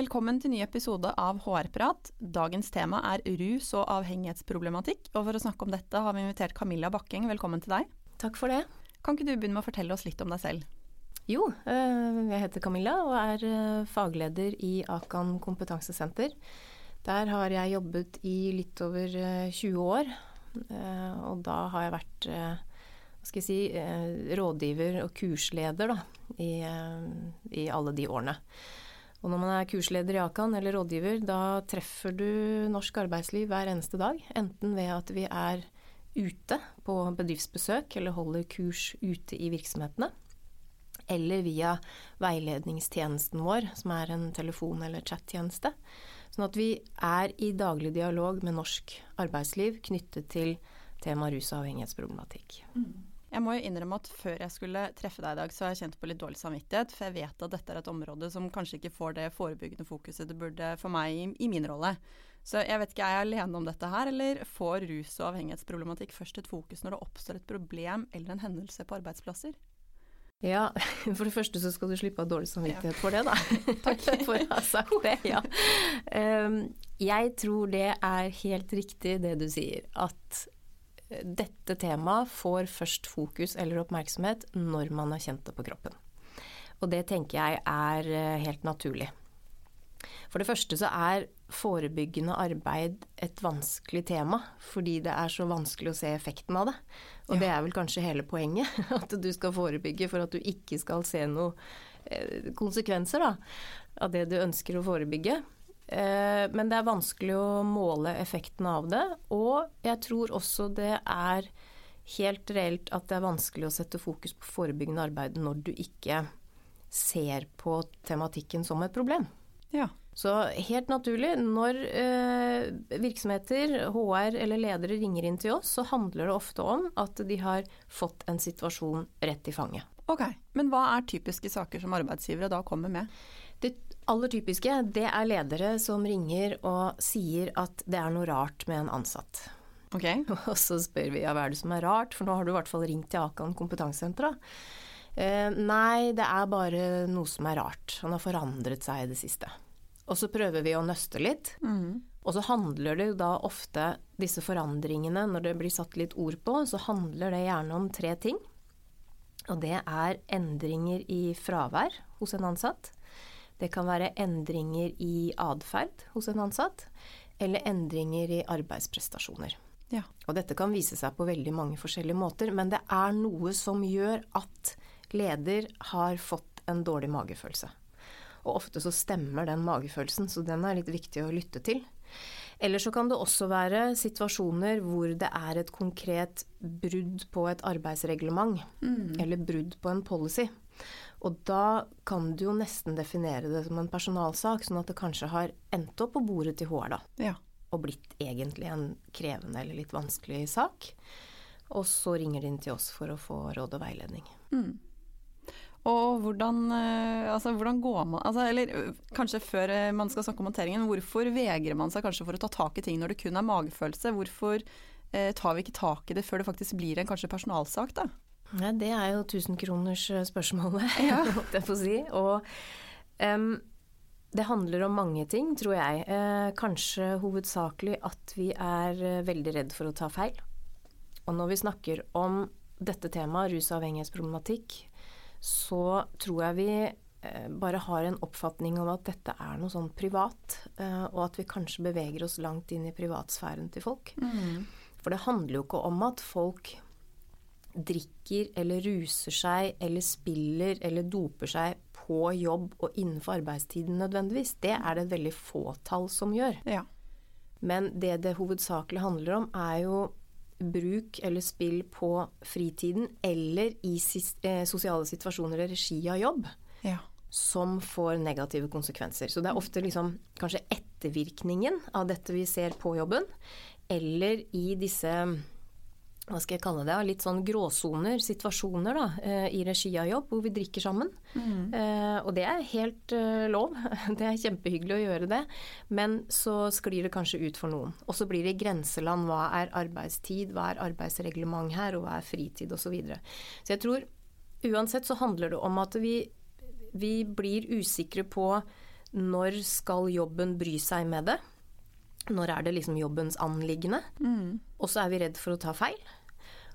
Velkommen til ny episode av HR-prat. Dagens tema er rus og avhengighetsproblematikk. Og for å snakke om dette har vi invitert Camilla Bakking, Velkommen til deg. Takk for det. Kan ikke du begynne med å fortelle oss litt om deg selv? Jo, eh, jeg heter Camilla og er eh, fagleder i Akan kompetansesenter. Der har jeg jobbet i litt over 20 eh, år. Og da har jeg vært hva skal jeg si, rådgiver og kursleder da, i, i alle de årene. Og når man er kursleder i Akan eller rådgiver, da treffer du norsk arbeidsliv hver eneste dag. Enten ved at vi er ute på bedriftsbesøk eller holder kurs ute i virksomhetene. Eller via veiledningstjenesten vår, som er en telefon- eller chattjeneste. Sånn at vi er i daglig dialog med norsk arbeidsliv knyttet til tema rus- og avhengighetsproblematikk. Mm. Jeg må jo innrømme at før jeg skulle treffe deg i dag, så har jeg kjent på litt dårlig samvittighet. For jeg vet at dette er et område som kanskje ikke får det forebyggende fokuset det burde for meg i, i min rolle. Så jeg vet ikke, er jeg alene om dette her, eller får rus- og avhengighetsproblematikk først et fokus når det oppstår et problem eller en hendelse på arbeidsplasser? Ja, for det første så skal du slippe av dårlig samvittighet for det, da. Takk for å ha sagt det. Ja. Ehm, jeg tror det er helt riktig det du sier, at dette temaet får først fokus eller oppmerksomhet når man har kjent det på kroppen. Og det tenker jeg er eh, helt naturlig. For det første så er forebyggende arbeid et vanskelig tema, fordi det er så vanskelig å se effekten av det. Og ja. det er vel kanskje hele poenget, at du skal forebygge for at du ikke skal se noen eh, konsekvenser da, av det du ønsker å forebygge. Eh, men det er vanskelig å måle effekten av det, og jeg tror også det er helt reelt at det er vanskelig å sette fokus på forebyggende arbeid når du ikke ser på tematikken som et problem. Ja. Så helt naturlig, når eh, virksomheter, HR eller ledere ringer inn til oss, så handler det ofte om at de har fått en situasjon rett i fanget. Ok, Men hva er typiske saker som arbeidsgivere da kommer med? Det aller typiske, det er ledere som ringer og sier at det er noe rart med en ansatt. Ok. Og så spør vi ja, hva er det som er rart, for nå har du i hvert fall ringt til Akan kompetansesenter. Eh, nei, det er bare noe som er rart. Han har forandret seg i det siste. Og så prøver vi å nøste litt. Mm. Og så handler det jo da ofte disse forandringene, når det blir satt litt ord på, så handler det gjerne om tre ting. Og det er endringer i fravær hos en ansatt. Det kan være endringer i atferd hos en ansatt. Eller endringer i arbeidsprestasjoner. Ja. Og dette kan vise seg på veldig mange forskjellige måter, men det er noe som gjør at leder har fått en dårlig magefølelse. Og ofte så stemmer den magefølelsen, så den er litt viktig å lytte til. Eller så kan det også være situasjoner hvor det er et konkret brudd på et arbeidsreglement. Mm. Eller brudd på en policy. Og da kan du jo nesten definere det som en personalsak, sånn at det kanskje har endt opp på bordet til HR, da. Ja. Og blitt egentlig en krevende eller litt vanskelig sak. Og så ringer de inn til oss for å få råd og veiledning. Mm. Og hvordan, eh, altså, hvordan går man altså, Eller kanskje før eh, man skal snakke om håndteringen, hvorfor vegrer man seg kanskje for å ta tak i ting når det kun er magefølelse? Hvorfor eh, tar vi ikke tak i det før det faktisk blir en kanskje personalsak, da? Ja, det er jo tusenkronersspørsmålet, ja. holdt jeg på å si. Og um, det handler om mange ting, tror jeg. Eh, kanskje hovedsakelig at vi er veldig redd for å ta feil. Og når vi snakker om dette temaet, rus- og avhengighetsproblematikk, så tror jeg vi eh, bare har en oppfatning om at dette er noe sånn privat, eh, og at vi kanskje beveger oss langt inn i privatsfæren til folk. Mm. For det handler jo ikke om at folk drikker eller ruser seg eller spiller eller doper seg på jobb og innenfor arbeidstiden nødvendigvis. Det er det et veldig fåtall som gjør. Ja. Men det det hovedsakelig handler om, er jo bruk eller spill på fritiden eller i eh, sosiale situasjoner i regi av jobb ja. som får negative konsekvenser. Så det er ofte liksom kanskje ettervirkningen av dette vi ser på jobben, eller i disse hva skal jeg kalle det, litt sånn gråsoner, situasjoner da, eh, i regi av jobb, hvor vi drikker sammen. Mm. Eh, og det er helt eh, lov. Det er kjempehyggelig å gjøre det. Men så sklir det kanskje ut for noen. Og så blir det grenseland. Hva er arbeidstid, hva er arbeidsreglement her, og hva er fritid osv. Så, videre. så jeg tror uansett så handler det om at vi, vi blir usikre på når skal jobben bry seg med det. Når er det liksom jobbens anliggende? Mm. Og så er vi redd for å ta feil.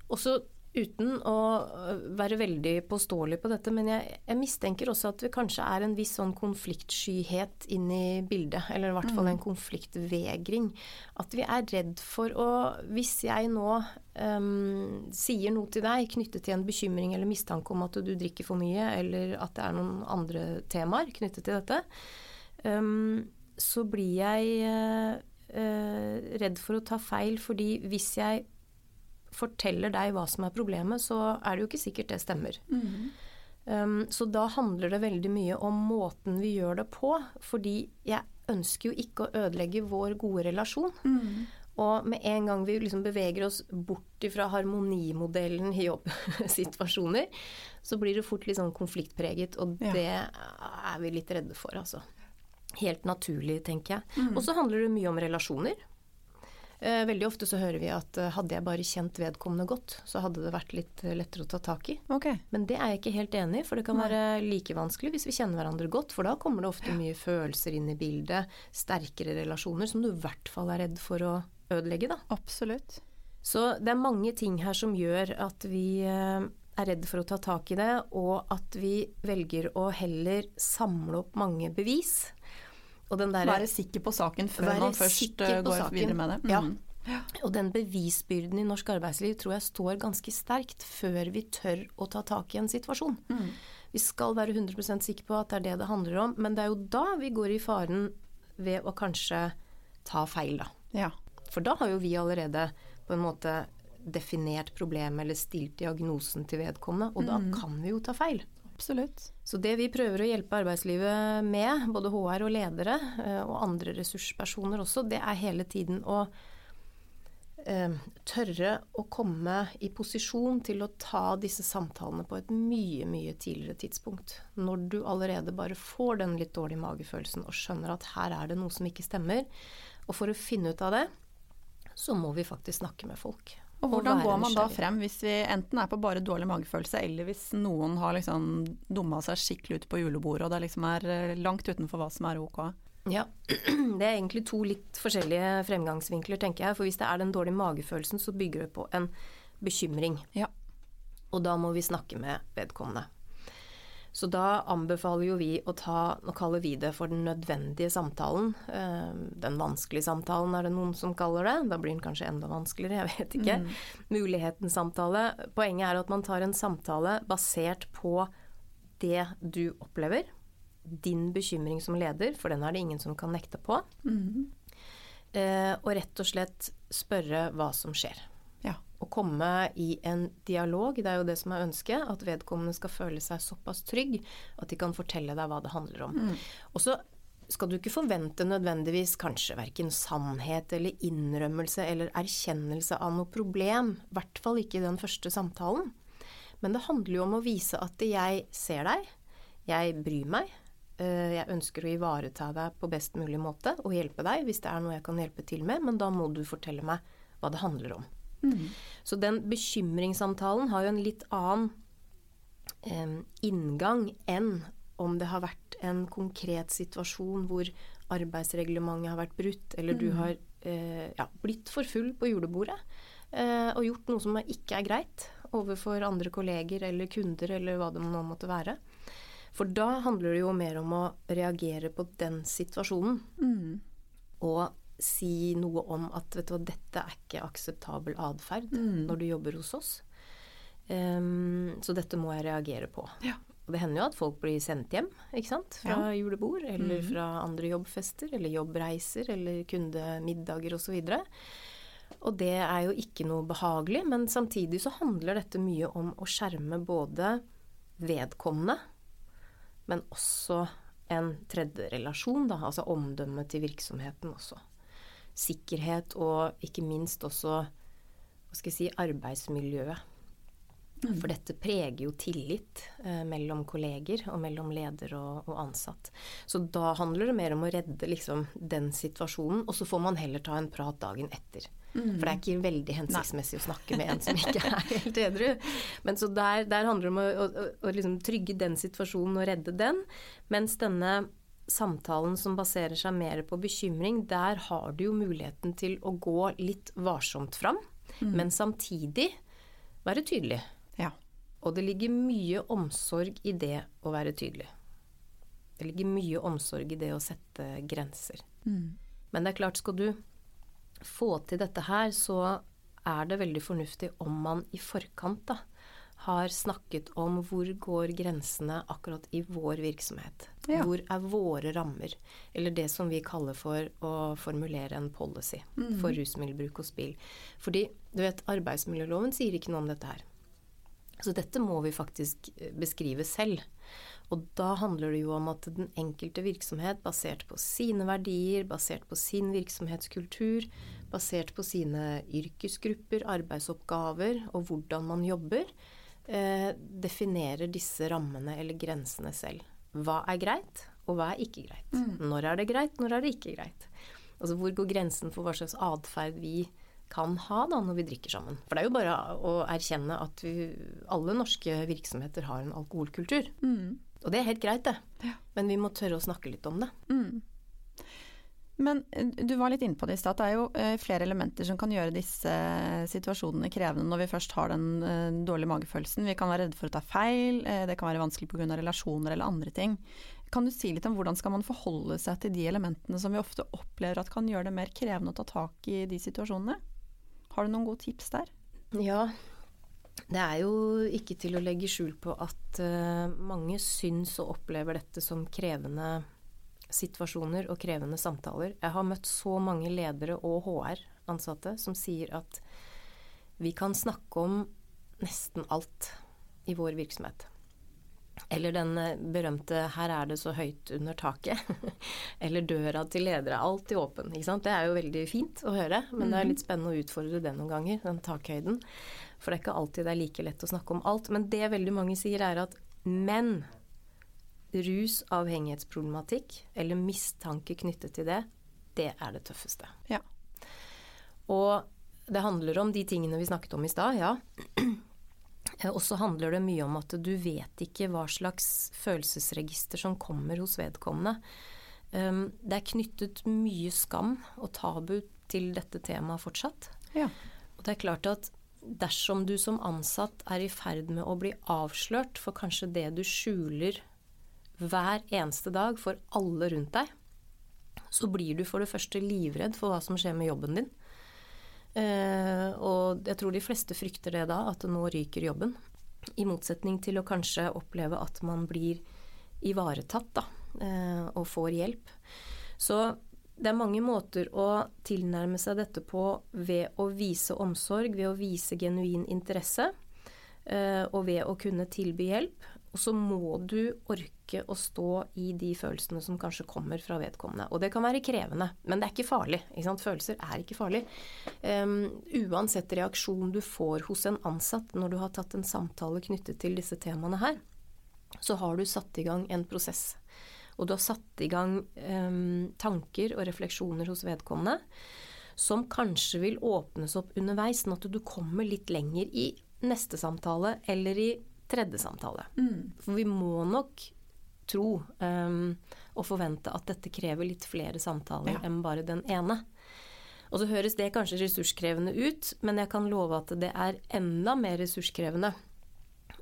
Og så uten å øh, være veldig påståelig på dette, men jeg, jeg, mistenker også at det kanskje er en viss sånn konfliktskyhet inn i bildet. Eller i hvert fall en mm. konfliktvegring. At vi er redd for å Hvis jeg nå um, sier noe til deg knyttet til en bekymring eller mistanke om at du drikker for mye, eller at det er noen andre temaer knyttet til dette, um, så blir jeg uh, uh, redd for å ta feil, fordi hvis jeg forteller deg hva som er problemet, så er det jo ikke sikkert det stemmer. Mm. Um, så da handler det veldig mye om måten vi gjør det på. Fordi jeg ønsker jo ikke å ødelegge vår gode relasjon. Mm. Og med en gang vi liksom beveger oss bort fra harmonimodellen i jobbsituasjoner, så blir det fort litt sånn konfliktpreget, og ja. det er vi litt redde for, altså. Helt naturlig, tenker jeg. Mm. Og så handler det mye om relasjoner. Eh, veldig ofte så hører vi at eh, hadde jeg bare kjent vedkommende godt, så hadde det vært litt eh, lettere å ta tak i. Okay. Men det er jeg ikke helt enig i, for det kan Nei. være like vanskelig hvis vi kjenner hverandre godt. For da kommer det ofte mye følelser inn i bildet, sterkere relasjoner, som du i hvert fall er redd for å ødelegge, da. Absolutt. Så det er mange ting her som gjør at vi er redd for å ta tak i det, og at vi velger å heller samle opp mange bevis der, være sikker på saken før man først eh, går saken. videre med det. Mm. Ja. Og den bevisbyrden i norsk arbeidsliv tror jeg står ganske sterkt før vi tør å ta tak i en situasjon. Mm. Vi skal være 100% sikre på at det er det det handler om, men det er jo da vi går i faren ved å kanskje ta feil, da. Ja. For da har jo vi allerede på en måte definert problemet eller stilt diagnosen til vedkommende, og mm. da kan vi jo ta feil. Absolutt. Så det vi prøver å hjelpe arbeidslivet med, både HR og ledere eh, og andre ressurspersoner også, det er hele tiden å eh, tørre å komme i posisjon til å ta disse samtalene på et mye, mye tidligere tidspunkt. Når du allerede bare får den litt dårlige magefølelsen og skjønner at her er det noe som ikke stemmer. Og for å finne ut av det, så må vi faktisk snakke med folk. Og hvordan går man da frem hvis vi enten er på bare dårlig magefølelse, eller hvis noen har liksom dumma seg skikkelig ut på julebordet, og det liksom er eh, langt utenfor hva som er ok? Ja, det er egentlig to litt forskjellige fremgangsvinkler, tenker jeg. For hvis det er den dårlige magefølelsen, så bygger det på en bekymring. Ja. Og da må vi snakke med vedkommende. Så da anbefaler jo vi å ta, nå kaller vi det for den nødvendige samtalen. Ehm, den vanskelige samtalen er det noen som kaller det. Da blir den kanskje enda vanskeligere, jeg vet ikke. Mm. Mulighetens samtale. Poenget er at man tar en samtale basert på det du opplever. Din bekymring som leder, for den er det ingen som kan nekte på. Mm. Og rett og slett spørre hva som skjer å komme i en dialog. Det er jo det som er ønsket. At vedkommende skal føle seg såpass trygg at de kan fortelle deg hva det handler om. Mm. Og så skal du ikke forvente nødvendigvis kanskje verken sannhet eller innrømmelse eller erkjennelse av noe problem. I hvert fall ikke i den første samtalen. Men det handler jo om å vise at jeg ser deg, jeg bryr meg. Eh, jeg ønsker å ivareta deg på best mulig måte og hjelpe deg hvis det er noe jeg kan hjelpe til med, men da må du fortelle meg hva det handler om. Mm. Så den bekymringssamtalen har jo en litt annen eh, inngang enn om det har vært en konkret situasjon hvor arbeidsreglementet har vært brutt, eller du mm. har eh, ja, blitt for full på julebordet eh, og gjort noe som ikke er greit overfor andre kolleger eller kunder eller hva det nå måtte være. For da handler det jo mer om å reagere på den situasjonen. Mm. Og si noe om at vet du hva, dette er ikke akseptabel atferd mm. når du jobber hos oss. Um, så dette må jeg reagere på. Ja. Og det hender jo at folk blir sendt hjem ikke sant? fra ja. julebord, eller mm. fra andre jobbfester, eller jobbreiser, eller kundemiddager osv. Og, og det er jo ikke noe behagelig, men samtidig så handler dette mye om å skjerme både vedkommende, men også en tredje relasjon, da, altså omdømmet til virksomheten også sikkerhet og ikke minst også hva skal jeg si, arbeidsmiljøet. Mm. For dette preger jo tillit eh, mellom kolleger og mellom leder og, og, ansatt. Så da handler det mer om å redde liksom, den situasjonen, og så får man heller ta en prat dagen etter. Mm. For det er ikke veldig hensiktsmessig Nei. å snakke med en som ikke er helt edru. Men så der, der handler det om å, å, å liksom trygge den situasjonen og redde den. Mens denne samtalen som baserer seg mer på bekymring, der har du jo muligheten til å gå litt varsomt fram, mm. men samtidig være tydelig. Ja. Og det ligger mye omsorg i det å være tydelig. Det ligger mye omsorg i det å sette grenser. Mm. Men det er klart, skal du få til dette her, så er det veldig fornuftig om man i forkant da, har snakket om hvor går grensene akkurat i vår virksomhet. Ja. Hvor er våre rammer? Eller det som vi kaller for å formulere en policy mm. for rusmiddelbruk og spill. Fordi du vet, arbeidsmiljøloven sier ikke noe om dette her. Så dette må vi faktisk eh, beskrive selv. Og da handler det jo om at den enkelte virksomhet, basert på sine verdier, basert på sin virksomhetskultur, basert på sine yrkesgrupper, arbeidsoppgaver og hvordan man jobber, eh, definerer disse rammene eller grensene selv. Hva er greit, og hva er ikke greit? Mm. Når er det greit, når er det ikke greit? Altså hvor går grensen for hva slags atferd vi kan ha da når vi drikker sammen? For det er jo bare å erkjenne at vi, alle norske virksomheter har en alkoholkultur. Mm. Og det er helt greit, det. Ja. Men vi må tørre å snakke litt om det. Mm. Men eh, du var litt inne på det i stad, det er jo eh, flere elementer som kan gjøre disse eh, situasjonene krevende når vi først har den dårlige magefølelsen. Vi kan være redde for å ta feil, det kan være vanskelig pga. relasjoner eller andre ting. Kan du si litt om hvordan skal man forholde seg til de elementene som vi ofte opplever at kan gjøre det mer krevende å ta tak i de situasjonene? Har du noen gode tips der? Ja, det er jo ikke til å legge skjul på at mange syns og opplever dette som krevende situasjoner og krevende samtaler. Jeg har møtt så mange ledere og HR-ansatte som sier at vi kan snakke om nesten alt i vår virksomhet. Eller den eh, berømte 'her er det så høyt under taket'. Eller 'døra til ledere er alltid åpen'. Det er jo veldig fint å høre, men det er litt spennende å utfordre det noen ganger, den takhøyden. For det er ikke alltid det er like lett å snakke om alt. Men det veldig mange sier, er at men rus, avhengighetsproblematikk eller mistanke knyttet til det, det er det tøffeste. Ja. Og det handler om de tingene vi snakket om i stad, ja. Og så handler det mye om at du vet ikke hva slags følelsesregister som kommer hos vedkommende. Um, det er knyttet mye skam og tabu til dette temaet fortsatt. Ja. Og det er klart at dersom du som ansatt er i ferd med å bli avslørt for kanskje det du skjuler hver eneste dag for alle rundt deg, så blir du for det første livredd for hva som skjer med jobben din. Eh, og jeg tror de fleste frykter det da, at nå ryker jobben. I motsetning til å kanskje oppleve at man blir ivaretatt da, eh, og får hjelp. Så det er mange måter å tilnærme seg dette på ved å vise omsorg, ved å vise genuin interesse, eh, og ved å kunne tilby hjelp. Og så må du orke å stå i de følelsene som kanskje kommer fra vedkommende. Og det kan være krevende, men det er ikke farlig. Ikke Følelser er ikke farlig. Um, uansett reaksjon du får hos en ansatt når du har tatt en samtale knyttet til disse temaene her, så har du satt i gang en prosess. Og du har satt i gang um, tanker og refleksjoner hos vedkommende som kanskje vil åpnes opp underveis, sånn at du kommer litt lenger i neste samtale eller i tredje samtale. Mm. For vi må nok tro um, og forvente at dette krever litt flere samtaler ja. enn bare den ene. Og så høres det kanskje ressurskrevende ut, men jeg kan love at det er enda mer ressurskrevende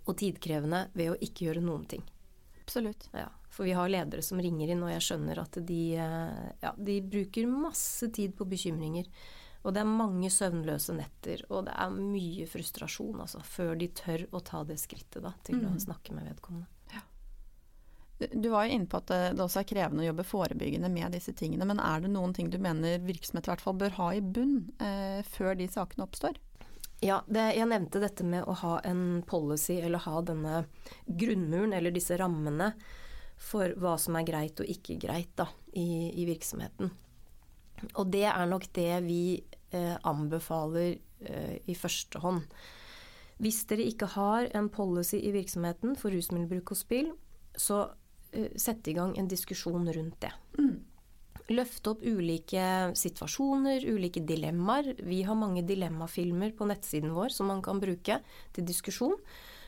og tidkrevende ved å ikke gjøre noen ting. Absolutt. Ja, for vi har ledere som ringer inn, og jeg skjønner at de, eh, ja, de bruker masse tid på bekymringer. Og det er mange søvnløse netter, og det er mye frustrasjon altså, før de tør å ta det skrittet da, til mm. å snakke med vedkommende. Ja. Du var jo inne på at det også er krevende å jobbe forebyggende med disse tingene. Men er det noen ting du mener virksomheter i hvert fall bør ha i bunn eh, før de sakene oppstår? Ja, det, jeg nevnte dette med å ha en policy, eller ha denne grunnmuren, eller disse rammene for hva som er greit og ikke greit da, i, i virksomheten. Og det er nok det vi eh, anbefaler eh, i første hånd. Hvis dere ikke har en policy i virksomheten for rusmiddelbruk og spill, så eh, sett i gang en diskusjon rundt det. Mm. Løfte opp ulike situasjoner, ulike dilemmaer. Vi har mange dilemmafilmer på nettsiden vår som man kan bruke til diskusjon.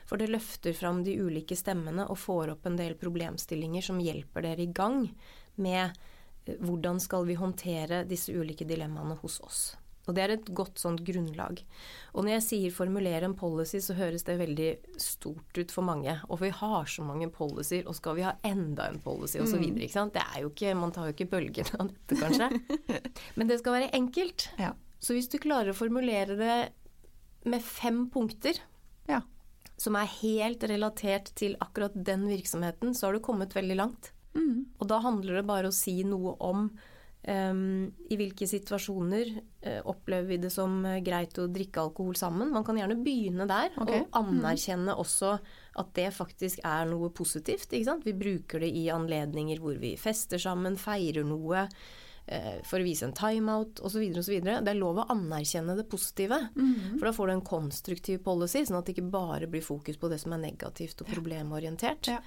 For det løfter fram de ulike stemmene og får opp en del problemstillinger som hjelper dere i gang med hvordan skal vi håndtere disse ulike dilemmaene hos oss. Og det er et godt sånt grunnlag. Og når jeg sier formulere en policy, så høres det veldig stort ut for mange. Og vi har så mange policyer, og skal vi ha enda en policy osv. Mm. Det er jo ikke, man tar jo ikke bølgen av dette, kanskje. Men det skal være enkelt. Ja. Så hvis du klarer å formulere det med fem punkter, ja. som er helt relatert til akkurat den virksomheten, så har du kommet veldig langt. Mm. Og da handler det bare å si noe om Um, I hvilke situasjoner uh, opplever vi det som uh, greit å drikke alkohol sammen? Man kan gjerne begynne der, okay. og anerkjenne mm. også at det faktisk er noe positivt. Vi bruker det i anledninger hvor vi fester sammen, feirer noe, uh, for å vise en timeout osv. osv. Det er lov å anerkjenne det positive, mm. for da får du en konstruktiv policy, sånn at det ikke bare blir fokus på det som er negativt og problemorientert. Ja.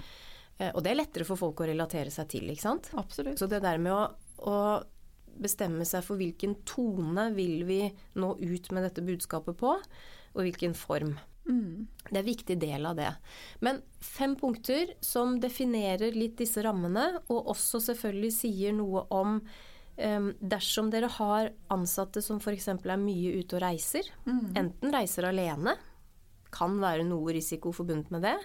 Og det er lettere for folk å relatere seg til, ikke sant. Absolutt. Så det der med å å bestemme seg for hvilken tone vil vi nå ut med dette budskapet på, og hvilken form. Mm. Det er en viktig del av det. Men fem punkter som definerer litt disse rammene, og også selvfølgelig sier noe om um, dersom dere har ansatte som f.eks. er mye ute og reiser, mm. enten reiser alene, kan være noe risiko forbundet med det,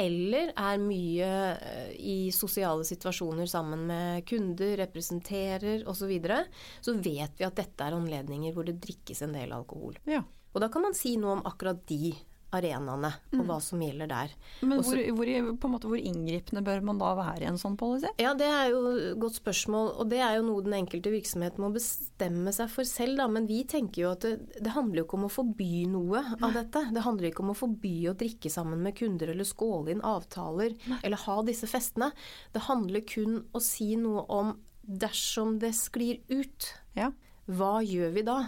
eller er mye eh, i sosiale situasjoner sammen med kunder, representerer osv., så, videre, så vet vi at dette er anledninger hvor det drikkes en del alkohol. Ja. Og da kan man si noe om akkurat de arenaene og mm. hva som gjelder der. Men hvor, hvor, måte, hvor, inngripende bør man da være i en sånn policy? Ja, Det er jo et godt spørsmål, og det er jo noe den enkelte virksomhet må bestemme seg for selv. Da. Men vi tenker jo at det, det handler jo ikke om å forby noe av dette. Det handler ikke om å forby å drikke sammen med kunder eller skåle inn avtaler eller ha disse festene. Det handler kun å si noe om dersom det sklir ut, ja. hva gjør vi da?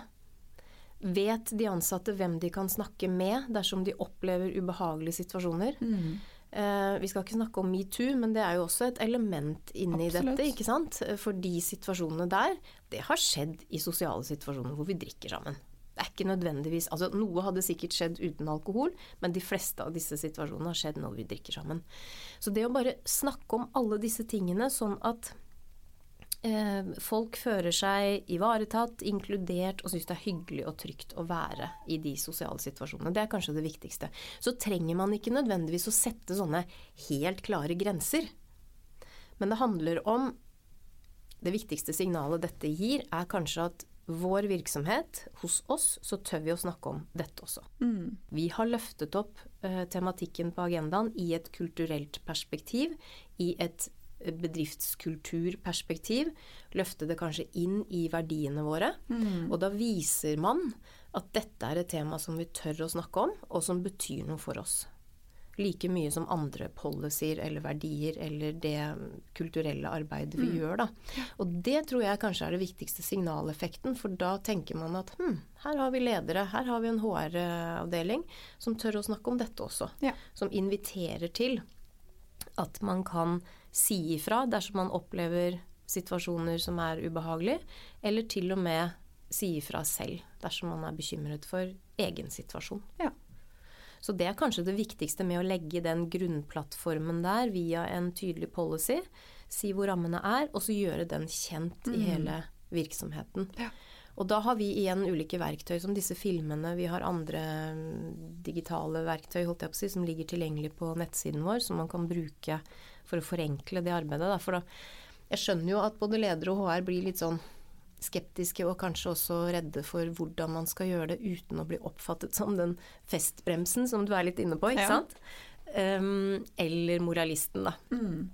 Vet de ansatte hvem de kan snakke med dersom de opplever ubehagelige situasjoner? Mm. Eh, vi skal ikke snakke om metoo, men det er jo også et element inni Absolutt. dette. ikke sant? For de situasjonene der, det har skjedd i sosiale situasjoner hvor vi drikker sammen. Det er ikke nødvendigvis, altså Noe hadde sikkert skjedd uten alkohol, men de fleste av disse situasjonene har skjedd når vi drikker sammen. Så det å bare snakke om alle disse tingene sånn at Eh, folk føler seg ivaretatt, inkludert og syns det er hyggelig og trygt å være i de sosiale situasjonene. Det er kanskje det viktigste. Så trenger man ikke nødvendigvis å sette sånne helt klare grenser. Men det handler om Det viktigste signalet dette gir, er kanskje at vår virksomhet, hos oss, så tør vi å snakke om dette også. Mm. Vi har løftet opp uh, tematikken på agendaen i et kulturelt perspektiv, i et bedriftskulturperspektiv, løfte det kanskje inn i verdiene våre. Mm. Og da viser man at dette er et tema som vi tør å snakke om, og som betyr noe for oss. Like mye som andre policyer eller verdier eller det kulturelle arbeidet vi Mm. gjør, da. Og det tror jeg kanskje er det viktigste signaleffekten, for da tenker man at hm, her har vi ledere, her har vi en HR-avdeling som tør å snakke om dette også. Ja. Som inviterer til at man kan si ifra dersom man opplever situasjoner som er ubehagelige, eller til og med si ifra selv dersom man er bekymret for egen situasjon. Ja. Så det er kanskje det viktigste med å legge den grunnplattformen der via en tydelig policy. Si hvor rammene er, og så gjøre den kjent i Mm. hele virksomheten. Ja. Og da har vi igjen ulike verktøy, som disse filmene. Vi har andre mm, digitale verktøy si, som ligger tilgjengelig på nettsiden vår, som man kan bruke for å forenkle det arbeidet. Da. For da, jeg skjønner jo at både ledere og HR blir litt sånn skeptiske og kanskje også redde for hvordan man skal gjøre det uten å bli oppfattet som den festbremsen som du er litt inne på, ikke Ja. sant? Um, eller moralisten, da. Mm.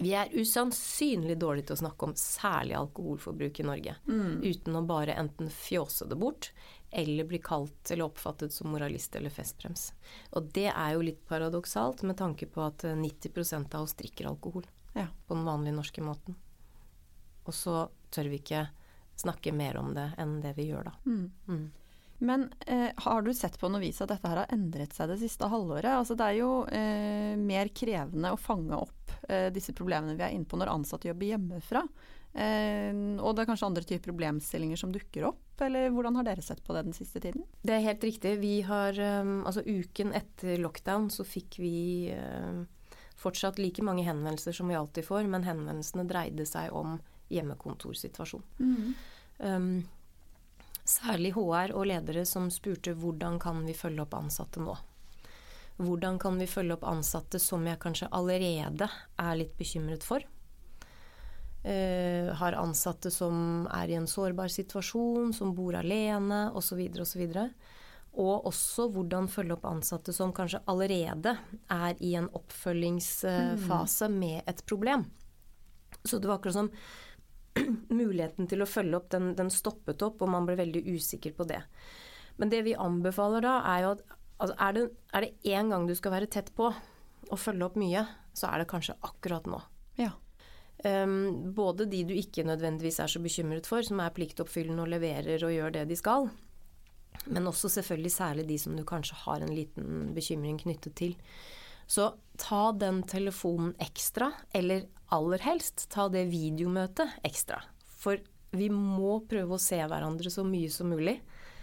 Vi er usannsynlig dårlige til å snakke om særlig alkoholforbruk i Norge. Mm. Uten å bare enten fjåse det bort, eller blir kalt eller oppfattet som moralist eller festbrems. Og det er jo litt paradoksalt med tanke på at eh, 90% av oss drikker alkohol Ja. på den vanlige norske måten. Og så tør vi ikke snakke mer om det enn det vi gjør da. Mm. Mm. Men eh, har du sett på noe vis at dette her har endret seg det siste halvåret? Altså, det er jo eh, mer krevende å fange opp eh, disse problemene vi er inne på når ansatte jobber hjemmefra. Eh, og det er kanskje andre typer problemstillinger som dukker opp, eller hvordan har dere sett på det den siste tiden? Det er helt riktig. Vi har, um, altså Uken etter lockdown så fikk vi uh, fortsatt like mange henvendelser som vi alltid får, men henvendelsene dreide seg om hjemmekontorsituasjon. Mm. Um, særlig HR og ledere som spurte hvordan kan vi følge opp ansatte nå. Hvordan kan vi følge opp ansatte som jeg kanskje allerede er litt bekymret for? Uh, har ansatte som er i en sårbar situasjon, som bor alene osv. osv. Og og også hvordan følge opp ansatte som kanskje allerede er i en oppfølgingsfase mm. med et problem. Så det var akkurat som muligheten til å følge opp, den, den, stoppet opp, og man ble veldig usikker på det. Men det vi anbefaler da, er jo at altså er, det, er det én gang du skal være tett på og følge opp mye, så er det kanskje akkurat nå. Ja. Um, både de du ikke nødvendigvis er så bekymret for, som er pliktoppfyllende og leverer og gjør det de skal, men også selvfølgelig særlig de som du kanskje har en liten bekymring knyttet til. Så ta den telefonen ekstra, eller aller helst ta det videomøtet ekstra. For vi må prøve å se hverandre så mye som mulig.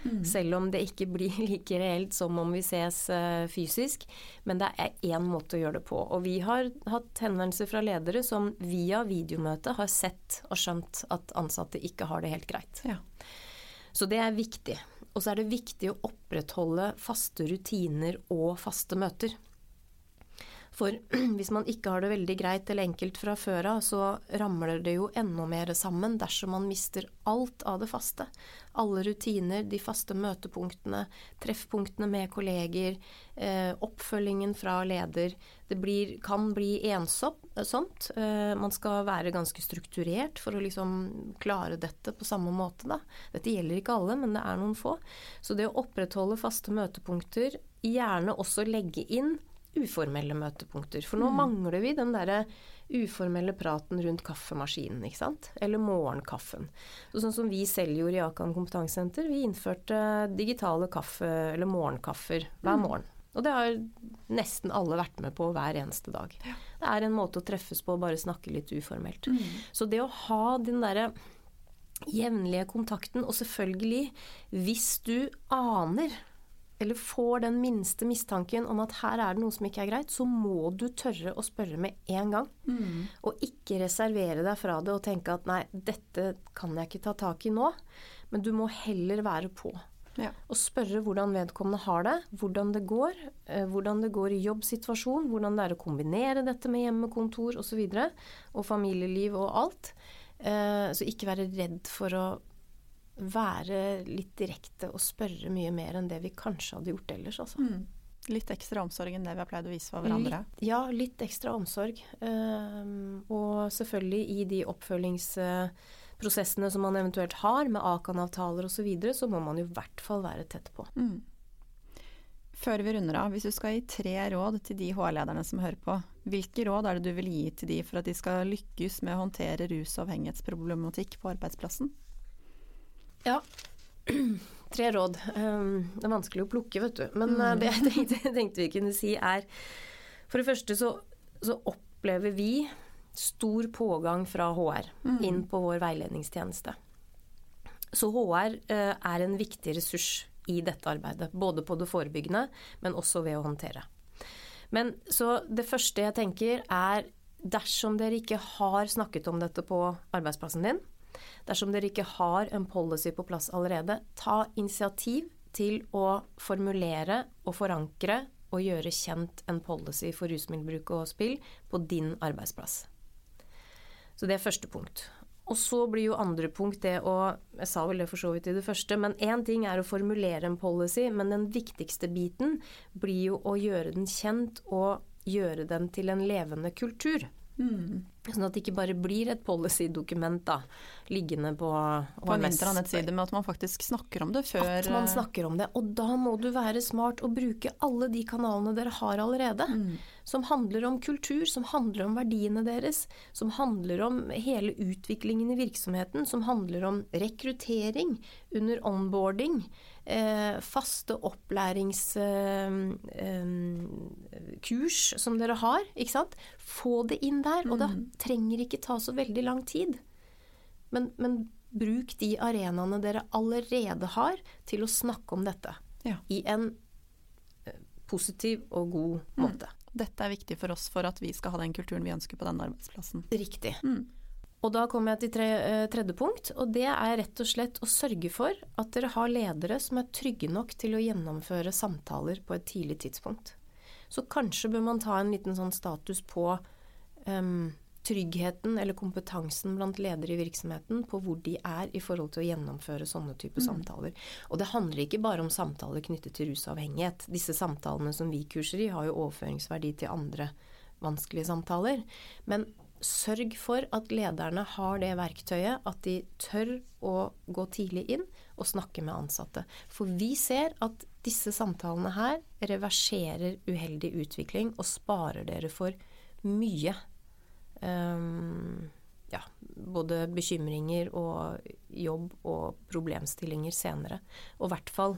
Mm. Selv om det ikke blir like reelt som om vi ses uh, fysisk. Men det er én måte å gjøre det på. Og vi har hatt henvendelser fra ledere som via videomøte har sett og skjønt at ansatte ikke har det helt greit. Ja. Så det er viktig. Og så er det viktig å opprettholde faste rutiner og faste møter. For hvis man ikke har det veldig greit eller enkelt fra før av, så ramler det jo enda mer sammen dersom man mister alt av det faste. Alle rutiner, de faste møtepunktene, treffpunktene med kolleger, eh, oppfølgingen fra leder. Det blir, kan bli ensomt. Eh, man skal være ganske strukturert for å liksom klare dette på samme måte. Da. Dette gjelder ikke alle, men det er noen få. Så det å opprettholde faste møtepunkter, gjerne også legge inn uformelle møtepunkter. For nå mm. mangler vi den derre uformelle praten rundt kaffemaskinen, ikke sant. Eller morgenkaffen. Så sånn som vi selv gjorde i Akan kompetansesenter, vi innførte digitale kaffe, eller morgenkaffer hver mm. morgen. Og det har nesten alle vært med på hver eneste dag. Ja. Det er en måte å treffes på, bare snakke litt uformelt. Mm. Så det å ha den derre jevnlige kontakten, og selvfølgelig, hvis du aner eller får den minste mistanken om at her er det noe som ikke er greit, så må du tørre å spørre med en gang. Mm. Og ikke reservere deg fra det og tenke at nei, dette kan jeg ikke ta tak i nå. Men du må heller være på. Ja. Og spørre hvordan vedkommende har det, hvordan det går. Eh, hvordan det går i jobbsituasjon, hvordan det er å kombinere dette med hjemmekontor osv. Og, så og familieliv og alt. Eh, så ikke være redd for å være litt direkte og spørre mye mer enn det vi kanskje hadde gjort ellers, altså. Mm. Litt ekstra omsorg enn det vi har pleid å vise for hverandre? Litt, ja, litt ekstra omsorg. Um, og selvfølgelig i de oppfølgingsprosessene som man eventuelt har, med Akan-avtaler osv., så, videre, så må man i hvert fall være tett på. Mm. Før vi runder av, hvis du skal gi tre råd til de HR-lederne som hører på, hvilke råd er det du vil gi til de for at de skal lykkes med å håndtere rusavhengighetsproblematikk på arbeidsplassen? Ja. Tre råd. Um, det er vanskelig å plukke, vet du. Men uh, mm. det jeg tenkte, tenkte, vi kunne si er For det første så, så opplever vi stor pågang fra HR mm. inn på vår veiledningstjeneste. Så HR uh, er en viktig ressurs i dette arbeidet. Både på det forebyggende, men også ved å håndtere. Men så det første jeg tenker er dersom dere ikke har snakket om dette på arbeidsplassen din, Dersom dere ikke har en policy på plass allerede, ta initiativ til å formulere og forankre og gjøre kjent en policy for rusmiddelbruk og spill på din arbeidsplass. Så det er første punkt. Og så blir jo andre punkt det å Jeg sa vel det for så vidt i det første, men én ting er å formulere en policy, men den viktigste biten blir jo å gjøre den kjent og gjøre den til en levende kultur. Mm. Sånn at det ikke bare blir et policy-dokument da, liggende på På en intranettside, men at man faktisk snakker om det før At man snakker om det. Og da må du være smart og bruke alle de kanalene dere har allerede. Mm. Som handler om kultur, som handler om verdiene deres, som handler om hele utviklingen i virksomheten, som handler om rekruttering under onboarding eh, faste opplæringskurs eh, som dere har. Ikke sant? Få det inn der. Og det mm. trenger ikke ta så veldig lang tid. Men, men bruk de arenaene dere allerede har, til å snakke om dette. Ja. I en eh, positiv og god mm. måte. Mm. Dette er viktig for oss for at vi skal ha den kulturen vi ønsker på denne arbeidsplassen. Riktig. Mm. Og da kommer jeg til tre, eh, tredje punkt, og det er rett og slett å sørge for at dere har ledere som er trygge nok til å gjennomføre samtaler på et tidlig tidspunkt. Så kanskje bør man ta en liten sånn status på um, tryggheten eller kompetansen blant ledere i virksomheten på hvor de er i forhold til å gjennomføre sånne typer mm. samtaler. Og det handler ikke bare om samtaler knyttet til rusavhengighet. Disse samtalene som vi kurser i, har jo overføringsverdi til andre vanskelige samtaler. Men sørg for at lederne har det verktøyet, at de tør å gå tidlig inn og snakke med ansatte. For vi ser at disse samtalene her reverserer uheldig utvikling og sparer dere for mye. Um, ja, både bekymringer og jobb og problemstillinger senere. Og i hvert fall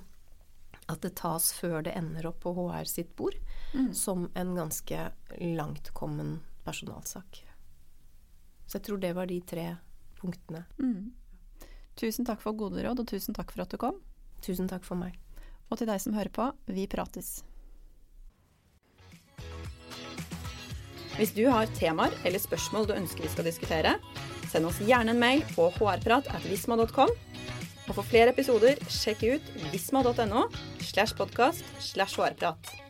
at det tas før det ender opp på HR sitt bord, mm. som en ganske langtkommen personalsak. Så jeg tror det var de tre punktene. Mm. Tusen takk for gode råd, og tusen takk for at du kom. Tusen takk for meg. Og til deg som hører på, vi prates. Hvis du har temaer eller spørsmål du ønsker vi skal diskutere, send oss gjerne en mail på hrprat.visma.com. Og for flere episoder, sjekk ut visma.no slash podkast slash hrprat.